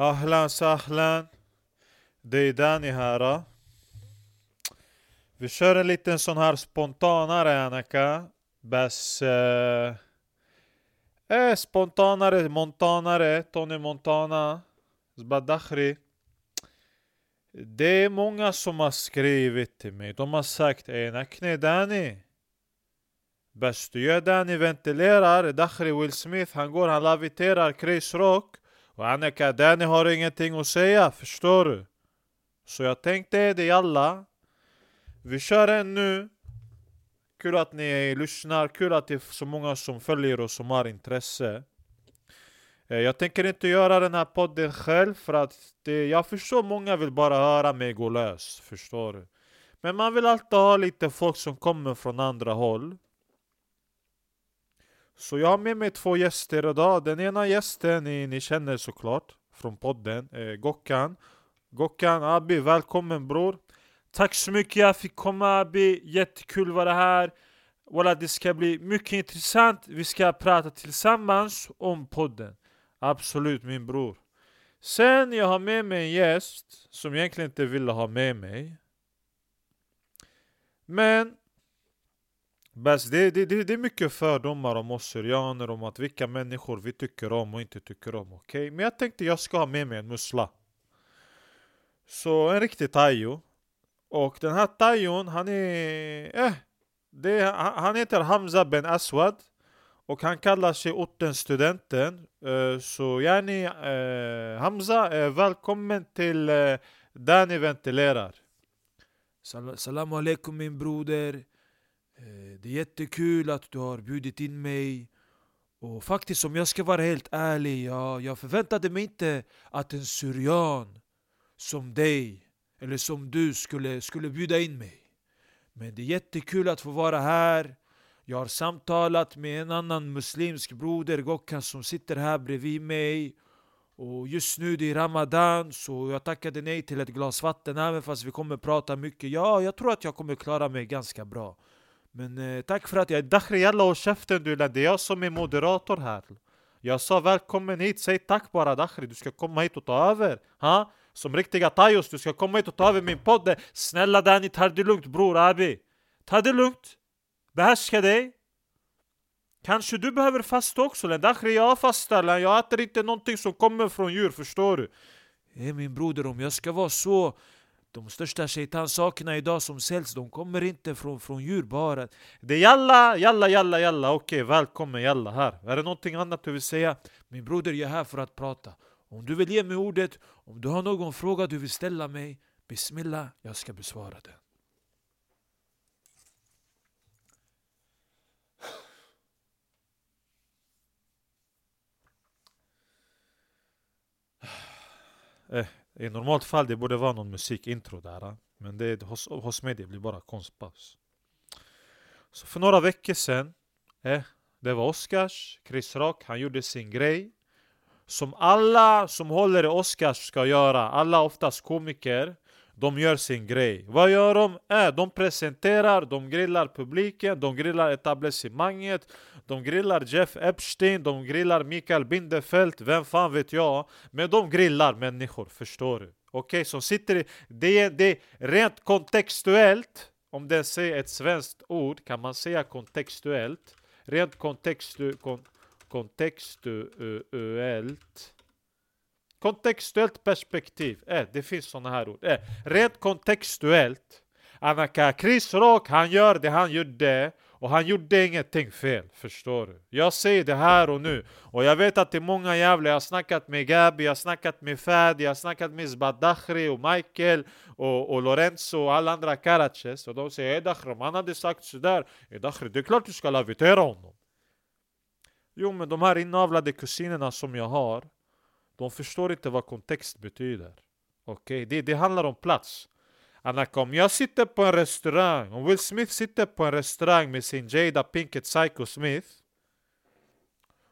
Ahlan sahlan. Det är Danny här. Vi kör en liten sån här spontanare Annika. Bäst... Eh, eh, spontanare, montanare, Tony Montana. Zbadakhri. Det är många som har skrivit till mig. De har sagt Ey Danny. Bäst du gör Danny ventilerar. Dakhri Will Smith, han går, han laviterar Chris Rock. Och Annika, Danny har ingenting att säga, förstår du? Så jag tänkte det alla. Vi kör en nu. Kul att ni lyssnar, kul att det är så många som följer och som har intresse. Eh, jag tänker inte göra den här podden själv för att det, jag förstår många vill bara höra mig gå lös, förstår du? Men man vill alltid ha lite folk som kommer från andra håll. Så jag har med mig två gäster idag. Den ena gästen ni, ni känner såklart från podden, eh, Gokkan. Gokkan, Abi, välkommen bror. Tack så mycket jag fick komma Abi, jättekul att vara här. Walla, det ska bli mycket intressant. Vi ska prata tillsammans om podden. Absolut min bror. Sen jag har med mig en gäst som jag egentligen inte ville ha med mig. Men Bäst, alltså, det, det, det, det är mycket fördomar om oss syrianer, om att vilka människor vi tycker om och inte tycker om. Okay? Men jag tänkte jag ska ha med mig en mussla. Så en riktig tajo. Och den här tajon, han är... Eh, det, han heter Hamza Ben Aswad. Och han kallar sig ortenstudenten. Uh, så yani, uh, Hamza, uh, välkommen till eh, uh, Dani ventilerar. Sal Salam alaikum min broder. Eh, det är jättekul att du har bjudit in mig. Och faktiskt om jag ska vara helt ärlig, ja, jag förväntade mig inte att en syrian som dig, eller som du, skulle, skulle bjuda in mig. Men det är jättekul att få vara här. Jag har samtalat med en annan muslimsk broder, Gokhan, som sitter här bredvid mig. Och just nu det är Ramadan, så jag tackade nej till ett glas vatten även fast vi kommer prata mycket. Ja, jag tror att jag kommer klara mig ganska bra. Men eh, tack för att jag... Dakhri jalla och käften du, det är jag som är moderator här. Jag sa välkommen hit, säg tack bara Dakhri, du ska komma hit och ta över. Ha? Som riktiga tajos, du ska komma hit och ta över min podd. Snälla Danny, ta det lugnt bror Abi. Ta det lugnt. Behärska dig. Kanske du behöver fasta också, Dakhri jag fastar, jag äter inte någonting som kommer från djur, förstår du? Hey, min broder, om jag ska vara så de största shaitan-sakerna idag som säljs, de kommer inte från, från djur bara. Det är jalla, jalla, jalla, jalla. Okej, välkommen jalla här. Är det någonting annat du vill säga? Min broder, jag är här för att prata. Om du vill ge mig ordet, om du har någon fråga du vill ställa mig, Bismillah, jag ska besvara den. Eh, i normalt fall det borde vara någon musikintro där eh. Men det, hos, hos mig det blir bara konstpaus. Så för några veckor sedan eh, Det var Oscars, Chris Rock, han gjorde sin grej Som alla som håller i Oscars ska göra, alla oftast komiker de gör sin grej. Vad gör de? Äh, de presenterar, de grillar publiken, de grillar etablissemanget, de grillar Jeff Epstein, de grillar Mikael Bindefeld, vem fan vet jag? Men de grillar människor, förstår du? Okej, okay, som sitter i... Det är, det är rent kontextuellt, om det säger ett svenskt ord, kan man säga kontextuellt. Rent kontextu, kon, kontextuellt Kontextuellt perspektiv, eh, det finns sådana här ord. Eh, rent kontextuellt, Anaka Chris Rock, han gör det han gjorde och han gjorde ingenting fel, förstår du? Jag säger det här och nu, och jag vet att det är många jävla, jag har snackat med Gabi, jag har snackat med Fadi, jag har snackat med Zbadakhri och Michael och, och Lorenzo och alla andra Karaches och de säger Edakhri, om han hade sagt sådär, Edakhri, det är klart du ska lavitera honom. Jo men de här inavlade kusinerna som jag har de förstår inte vad kontext betyder. Okej, okay? det, det handlar om plats. Anaka, om jag sitter på en restaurang, om Will Smith sitter på en restaurang med sin Jada Pinkett Psycho Smith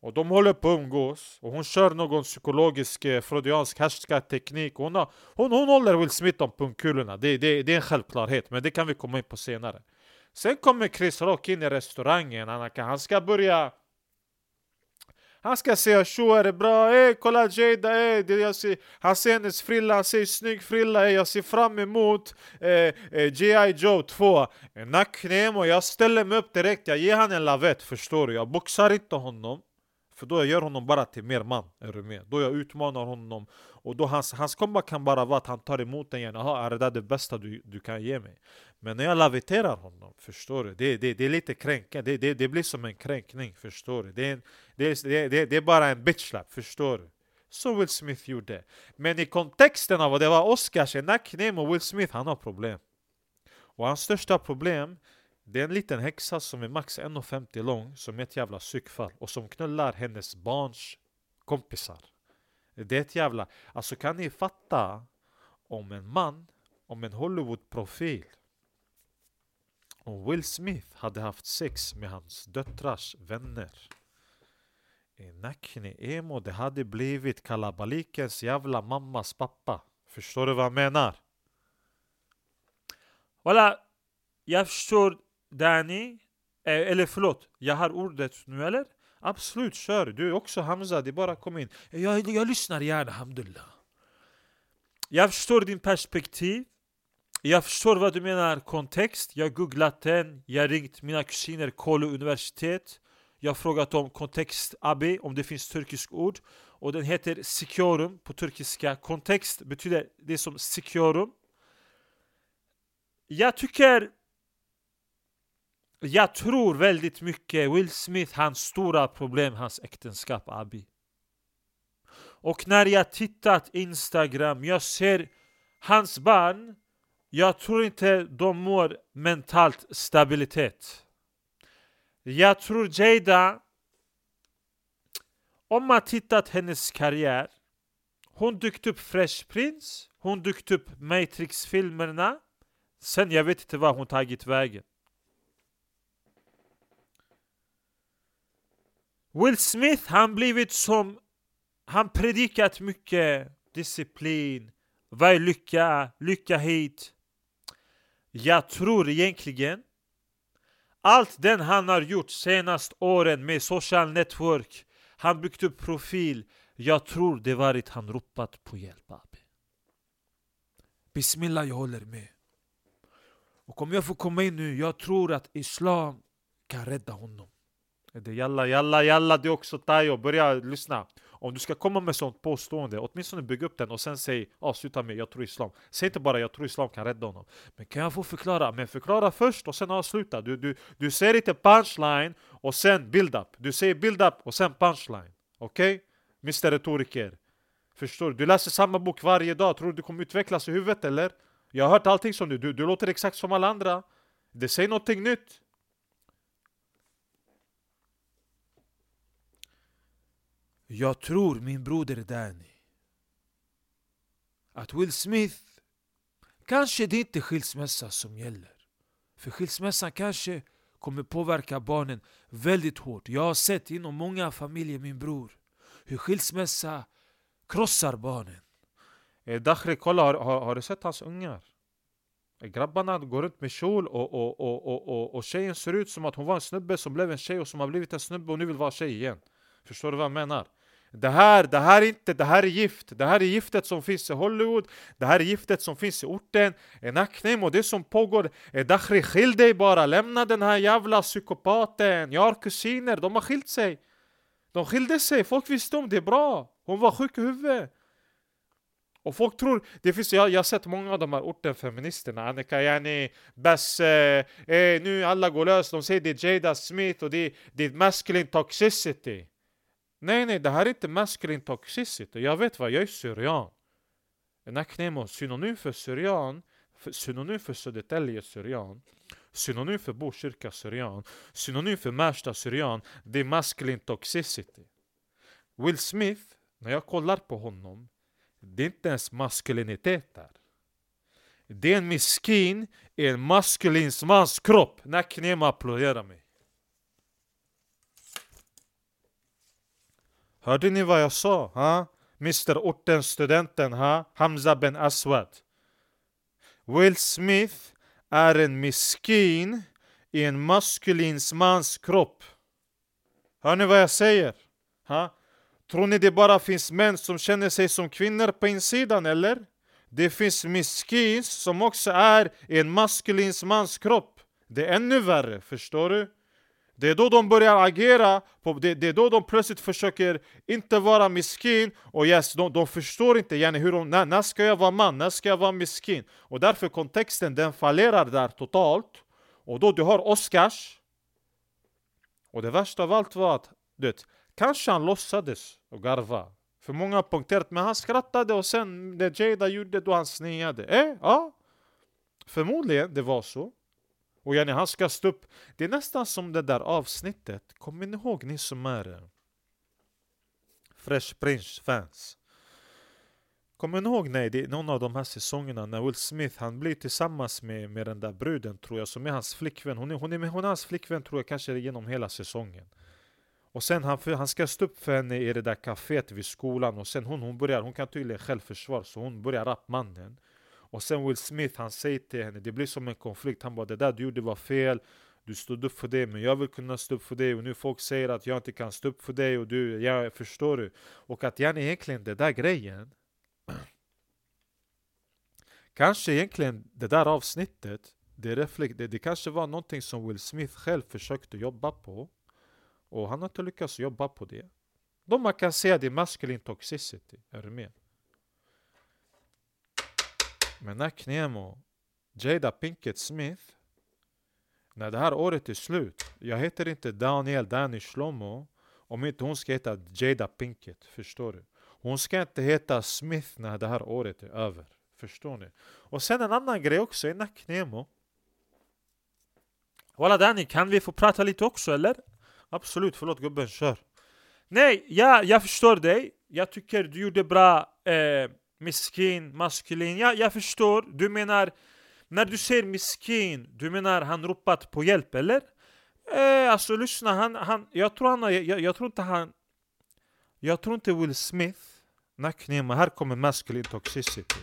och de håller på att umgås och hon kör någon psykologisk eh, freudiansk härskarteknik hon, har, hon, hon håller Will Smith om pungkulorna, det, det, det är en självklarhet men det kan vi komma in på senare Sen kommer Chris Rock in i restaurangen, Anaka, han ska börja han ska säga tjo är det bra, ey kolla Jada, ey, det jag ser, han ser hennes frilla, han ser snygg frilla, ey, jag ser fram emot eh, eh, G.I. Joe 2 Nacknemo, jag ställer mig upp direkt, jag ger han en lavett förstår du, jag boxar inte honom för då jag gör honom bara till mer man, är du med? Då jag utmanar honom och då hans, hans comeback kan bara vara att han tar emot den igen, jaha är det där det bästa du, du kan ge mig? Men när jag laviterar honom, förstår du? Det, det, det är lite kränkande, det, det, det blir som en kränkning, förstår du? Det är, en, det, det, det, det är bara en bitchlap, förstår du? Så Will Smith gjorde. Men i kontexten av vad det var Oscars, Nacknem och Will Smith, han har problem. Och hans största problem, det är en liten häxa som är max 1,50 lång, som är ett jävla psykfall och som knullar hennes barns kompisar. Det är ett jävla... Alltså kan ni fatta om en man, om en Hollywood-profil om Will Smith hade haft sex med hans döttrars vänner i Nakni Emo, det hade blivit kalabalikens jävla mammas pappa. Förstår du vad jag menar? Voilà, jag förstår Dani, eh, eller förlåt, jag har ordet nu eller? Absolut, kör! Du är också Hamza, det är bara kom in. Jag, jag lyssnar gärna, hamdullah. Jag förstår din perspektiv. Jag förstår vad du menar kontext. Jag har googlat den. Jag har ringt mina kusiner Kolu universitet. Jag har frågat om kontext abi, om det finns turkisk ord. Och den heter Sikiorum på turkiska. Kontext betyder det som Sikiorum. Jag tycker... Jag tror väldigt mycket Will Smith, hans stora problem, hans äktenskap Abi. Och när jag tittat Instagram, jag ser hans barn jag tror inte de mår mentalt stabilitet. Jag tror Jada, om man tittat hennes karriär, hon dykt upp Fresh Prince, hon dykt upp Matrix-filmerna, sen jag vet inte vad hon tagit vägen. Will Smith, han blivit som, han predikat mycket disciplin, vad är lycka, lycka hit. Jag tror egentligen allt den han har gjort senast åren med social network, han byggt upp profil. Jag tror det varit han ropat på hjälp abi. Bismillah, jag håller med. Och om jag får komma in nu, jag tror att Islam kan rädda honom. Det jalla, jalla, jalla, du också Tayo, börja lyssna. Om du ska komma med sånt påstående, åtminstone bygg upp den och sen säg avsluta med jag tror islam. Säg inte bara jag tror islam kan rädda honom. Men kan jag få förklara? Men förklara först och sen avsluta. Du, du, du säger inte punchline och sen build up. Du säger build up och sen punchline. Okej? Okay? Mr Retoriker. Förstår du? Du läser samma bok varje dag. Tror du du kommer utvecklas i huvudet eller? Jag har hört allting som du. Du, du låter exakt som alla andra. Det säger någonting nytt. Jag tror min broder Danny att Will Smith kanske det är inte skilsmässa som gäller. För skilsmässan kanske kommer påverka barnen väldigt hårt. Jag har sett inom många familjer, min bror, hur skilsmässa krossar barnen. Eh, Dakhri, kolla, har, har, har, du sett hans ungar? Eh, grabbarna går runt med kjol och, och, och, och, och, och tjejen ser ut som att hon var en snubbe som blev en tjej och som har blivit en snubbe och nu vill vara tjej igen. Förstår du vad jag menar? Det här, det här är inte, det här är gift. Det här är giftet som finns i Hollywood. Det här är giftet som finns i orten. En aknem och det som pågår. Dakhri, skilj dig bara. Lämna den här jävla psykopaten. Jag har kusiner, de har skilt sig. De skilde sig, folk visste om det, är bra. Hon var sjuk i huvudet. Och folk tror, det finns, jag, jag har sett många av de här ortenfeministerna, Annika yani, Bess, eh, eh, nu alla går lös, de säger det är Jada Smith och det, det är masculine toxicity. Nej, nej, det här är inte maskulin toxicity. Jag vet vad, jag är syrian. Naknemo, synonym för syrian, synonym för Södertälje syrian, synonym för Botkyrka syrian, synonym för Märsta syrian, det är maskulin toxicity. Will Smith, när jag kollar på honom, det är inte ens maskulinitet där. Det är en miskin i en maskulins mans kropp. Naknemo applåderar mig. Hörde ni vad jag sa? Ha? Mr Orten-studenten, ha? Hamza Ben Aswad. Will Smith är en miskin i en maskulin mans kropp. Hör ni vad jag säger? Ha? Tror ni det bara finns män som känner sig som kvinnor på insidan eller? Det finns miskins som också är i en maskulinsk mans kropp. Det är ännu värre, förstår du? Det är då de börjar agera, på, det, det är då de plötsligt försöker inte vara miskin. Och yes, de, de förstår inte yani, hur de, när, när ska jag vara man, när ska jag vara miskin? Och därför kontexten den fallerar där totalt. Och då du har Oscars. Och det värsta av allt var att, du vet, kanske han låtsades och garva För många har punkterat, men han skrattade och sen det Jada gjorde då han sneade. Eh, ja. Förmodligen det var så och yani han ska stå upp. Det är nästan som det där avsnittet, kommer ni ihåg ni som är eh, Fresh Prince-fans? Kommer ni ihåg nej, det är någon av de här säsongerna när Will Smith han blir tillsammans med, med den där bruden tror jag som är hans flickvän. Hon är, hon är, hon är hans flickvän tror jag kanske genom hela säsongen. Och sen han, han ska stå upp för henne i det där kaféet vid skolan och sen hon, hon börjar, hon kan tydligen självförsvar så hon börjar rappa mannen. Och sen Will Smith, han säger till henne, det blir som en konflikt. Han bara det där du gjorde var fel, du stod upp för det men jag vill kunna stå upp för det och nu folk säger att jag inte kan stå upp för det och du, jag förstår du. Och att jag egentligen det där grejen Kanske egentligen det där avsnittet det, reflekt, det, det kanske var någonting som Will Smith själv försökte jobba på Och han har inte lyckats jobba på det Då man kan säga det är maskulin toxicity, är du med? Men när Knemo, Jada Pinkett Smith När det här året är slut Jag heter inte Daniel Danny Shlomo Om inte hon ska heta Jada Pinkett, förstår du? Hon ska inte heta Smith när det här året är över Förstår ni? Och sen en annan grej också är Knemo Walla Danny, kan vi få prata lite också eller? Absolut, förlåt gubben, kör Nej, ja, jag förstår dig Jag tycker du gjorde bra eh, miskin, maskulin. Ja, jag förstår. Du menar, när du säger miskin, du menar han ropat på hjälp, eller? Eh, alltså lyssna, han, han, jag tror han, jag, jag tror inte han, jag tror inte Will Smith, nacknema, här kommer maskulin toxicity.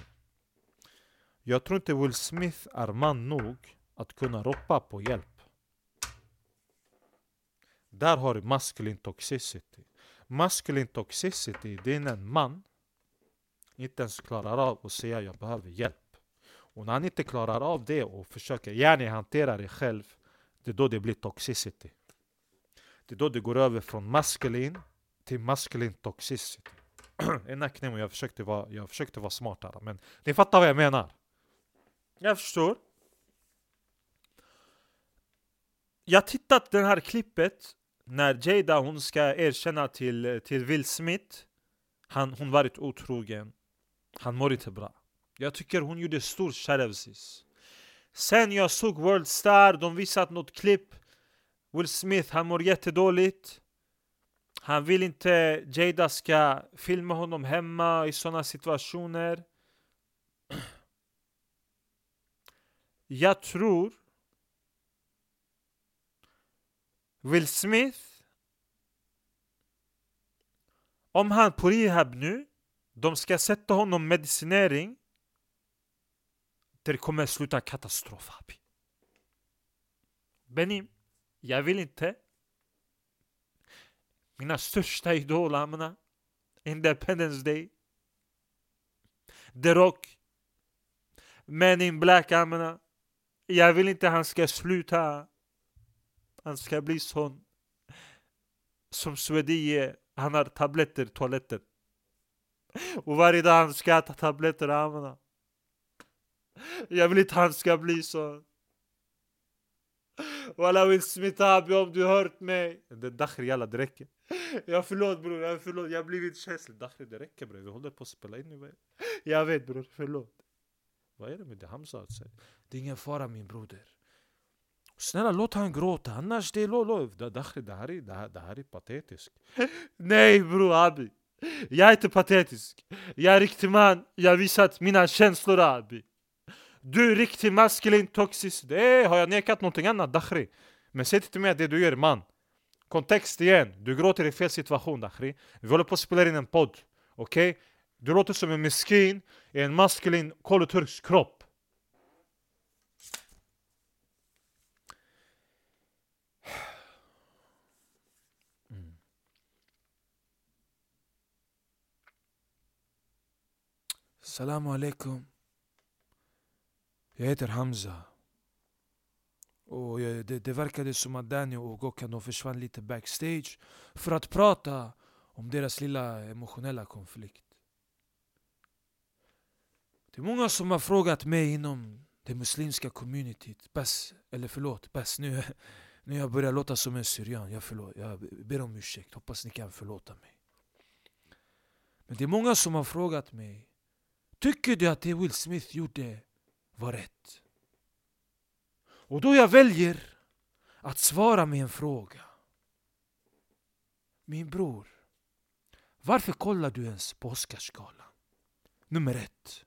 Jag tror inte Will Smith är man nog att kunna ropa på hjälp. Där har du maskulin toxicity. Maskulin toxicity, det är när en man inte ens klarar av att säga jag behöver hjälp. Och när han inte klarar av det och försöker gärna hantera det själv, det är då det blir toxicity. Det är då det går över från maskulin till maskulin toxicity. En jag försökte, vara, jag försökte vara smart här, men ni fattar vad jag menar. Jag förstår. Jag har tittat det här klippet när Jada hon ska erkänna till, till Will Smith han, Hon varit otrogen han mår inte bra. Jag tycker hon gjorde stor shadowsis. Sen jag såg World Star, de visat något klipp. Will Smith, han mår jättedåligt. Han vill inte Jada ska filma honom hemma i sådana situationer. Jag tror Will Smith Om han på rehab nu de ska sätta honom medicinering. Det kommer sluta katastrof abi. Benim, jag vill inte. Mina största idoler, amna. Independence Day. The Rock. Men in Black, amna. Jag vill inte han ska sluta. Han ska bli sån. Som Swedie. Han har tabletter i toaletten. Och varje dag han ska äta tabletter och använda. Jag vill inte han ska bli så. Walla Will Smith Abi om du hört mig. Det Dakhri jalla det räcker. Jag förlåt bror, jag förlåt. Jag har blivit känslig. Dakhri det räcker bror. Vi håller på att spela in nu. Jag vet bror, förlåt. Vad är det med det Hamza att säga? Det är ingen fara min broder. Snälla låt han gråta, annars det är lov. Dakhri det här är, det här, det här är patetiskt. Nej bror Abi. Jag är inte patetisk. Jag är riktig man. Jag har visat mina känslor abi. Du är riktig maskulin toxisk. Det har jag nekat någonting annat Dakhri. Men säg inte till mig att det du gör man. Kontext igen. Du gråter i fel situation Dakhri. Vi håller på att spela in en podd. Okej? Okay? Du låter som en miskin i en maskulin koloturks kropp. Salam alaikum. Jag heter Hamza. Och jag, det, det verkade som att Danny och Gokan de försvann lite backstage för att prata om deras lilla emotionella konflikt. Det är många som har frågat mig inom det muslimska communityt. Bas, eller förlåt, Bas, nu, nu jag börjar låta som en syrian. Jag, förlåt, jag ber om ursäkt, hoppas ni kan förlåta mig. Men det är många som har frågat mig. Tycker du att det Will Smith gjorde var rätt? Och då jag väljer att svara med en fråga. Min bror, varför kollar du ens på Oscarsgalan? Nummer ett.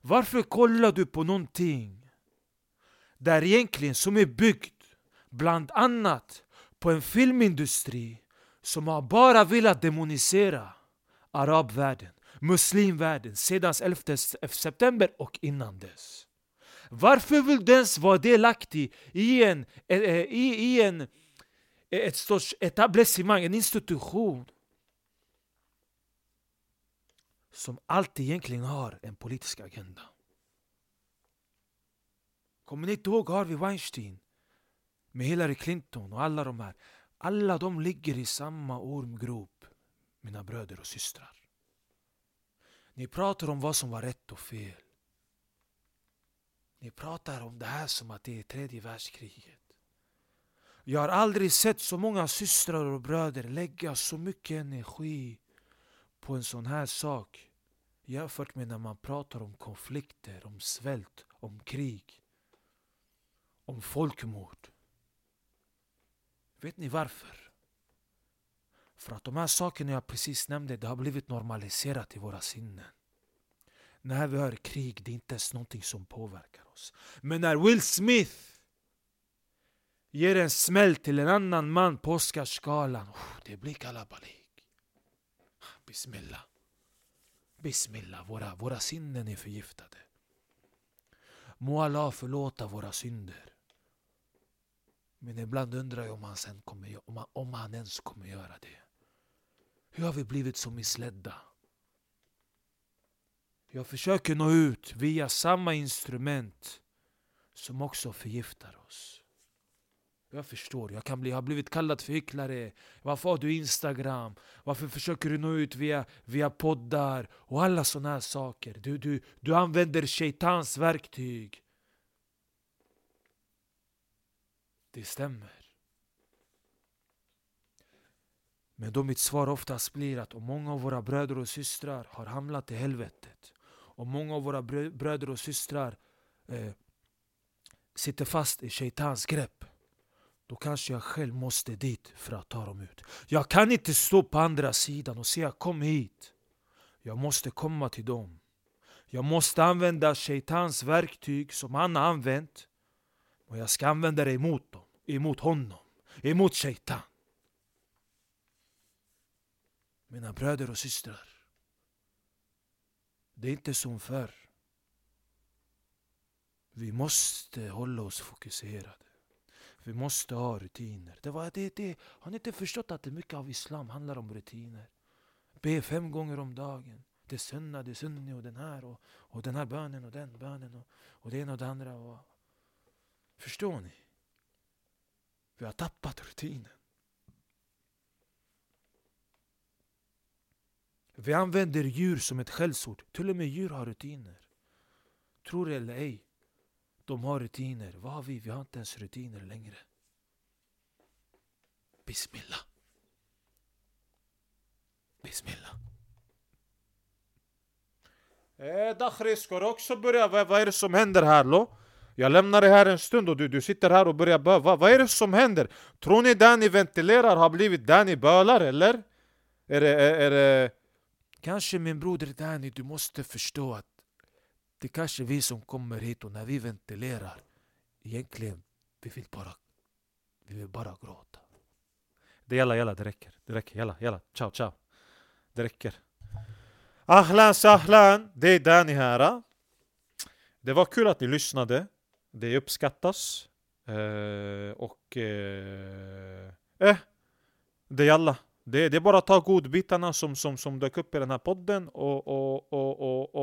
Varför kollar du på någonting där egentligen som är byggt bland annat på en filmindustri som har bara velat demonisera arabvärlden, muslimvärlden sedan 11 september och innan dess. Varför vill du ens vara delaktig i en, eh, eh, i, i en eh, ett sorts etablissemang, en institution som alltid egentligen har en politisk agenda. Kommer ni inte ihåg Harvey Weinstein? Med Hillary Clinton och alla de här. Alla de ligger i samma ormgrop, mina bröder och systrar. Ni pratar om vad som var rätt och fel. Ni pratar om det här som att det är tredje världskriget. Jag har aldrig sett så många systrar och bröder lägga så mycket energi på en sån här sak jämfört med när man pratar om konflikter, om svält, om krig, om folkmord. Vet ni varför? För att de här sakerna jag precis nämnde, det har blivit normaliserat i våra sinnen. När vi hör krig, det är inte ens någonting som påverkar oss. Men när Will Smith ger en smäll till en annan man på Oscarsgalan, oh, det blir kalabalik. Bismillah. Bismillah, våra, våra sinnen är förgiftade. Må Allah förlåta våra synder. Men ibland undrar jag om han, sen kommer, om han, om han ens kommer göra det. Hur har vi blivit så missledda? Jag försöker nå ut via samma instrument som också förgiftar oss. Jag förstår, jag kan bli, har blivit kallad för hycklare. Varför har du Instagram? Varför försöker du nå ut via, via poddar? Och alla såna här saker. Du, du, du använder shaitans verktyg. Det stämmer. Men då mitt svar oftast blir att om många av våra bröder och systrar har hamnat i helvetet och många av våra bröder och systrar eh, sitter fast i shaitans grepp då kanske jag själv måste dit för att ta dem ut. Jag kan inte stå på andra sidan och säga kom hit. Jag måste komma till dem. Jag måste använda shaitans verktyg som han har använt. Och jag ska använda det emot dem, emot honom, emot shaitan. Mina bröder och systrar. Det är inte som förr. Vi måste hålla oss fokuserade. Vi måste ha rutiner. Det var det, det. Har ni inte förstått att mycket av islam handlar om rutiner? Be fem gånger om dagen. Det är sunna, det är sunni och den här och, och den här bönen och den bönen och, och det ena och det andra. Och, förstår ni? Vi har tappat rutinen. Vi använder djur som ett skällsord. Till och med djur har rutiner. Tror det eller ej. De har rutiner. Vad har vi? Vi har inte ens rutiner längre. Bismillah. Bismillah. Eh, Dakhri, ska du också börja? Vad, vad är det som händer här lo? Jag lämnar dig här en stund och du, du sitter här och börjar böla. Vad, vad är det som händer? Tror ni Danny ni ventilerar har blivit Danny ni bölar eller? Är det, är, är det... Kanske min broder Danny, du måste förstå att det är kanske vi som kommer hit och när vi ventilerar, egentligen, vi vill bara, vi vill bara gråta. Det jalla, jalla, det räcker. Det räcker, jalla, jalla. Ciao, ciao. Det räcker. Ahlan sahlan, det är Danny här. Det var kul att ni lyssnade. Det uppskattas. Eh, och... Eh, eh, det är alla. Det, det är bara att ta godbitarna som, som, som dök upp i den här podden och, och, och,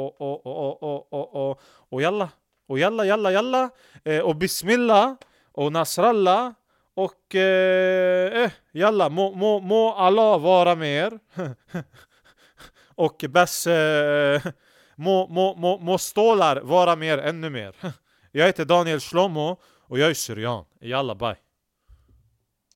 och Och jalla. Och jalla, jalla, jalla. Eh, och bismillah. Och nasrallah. Och eh, jalla, må, må, må Allah vara med er. och bäs eh, må, må, må, må stålar vara med er ännu mer. jag heter Daniel Shlomo och jag är syrian. Jalla, bye.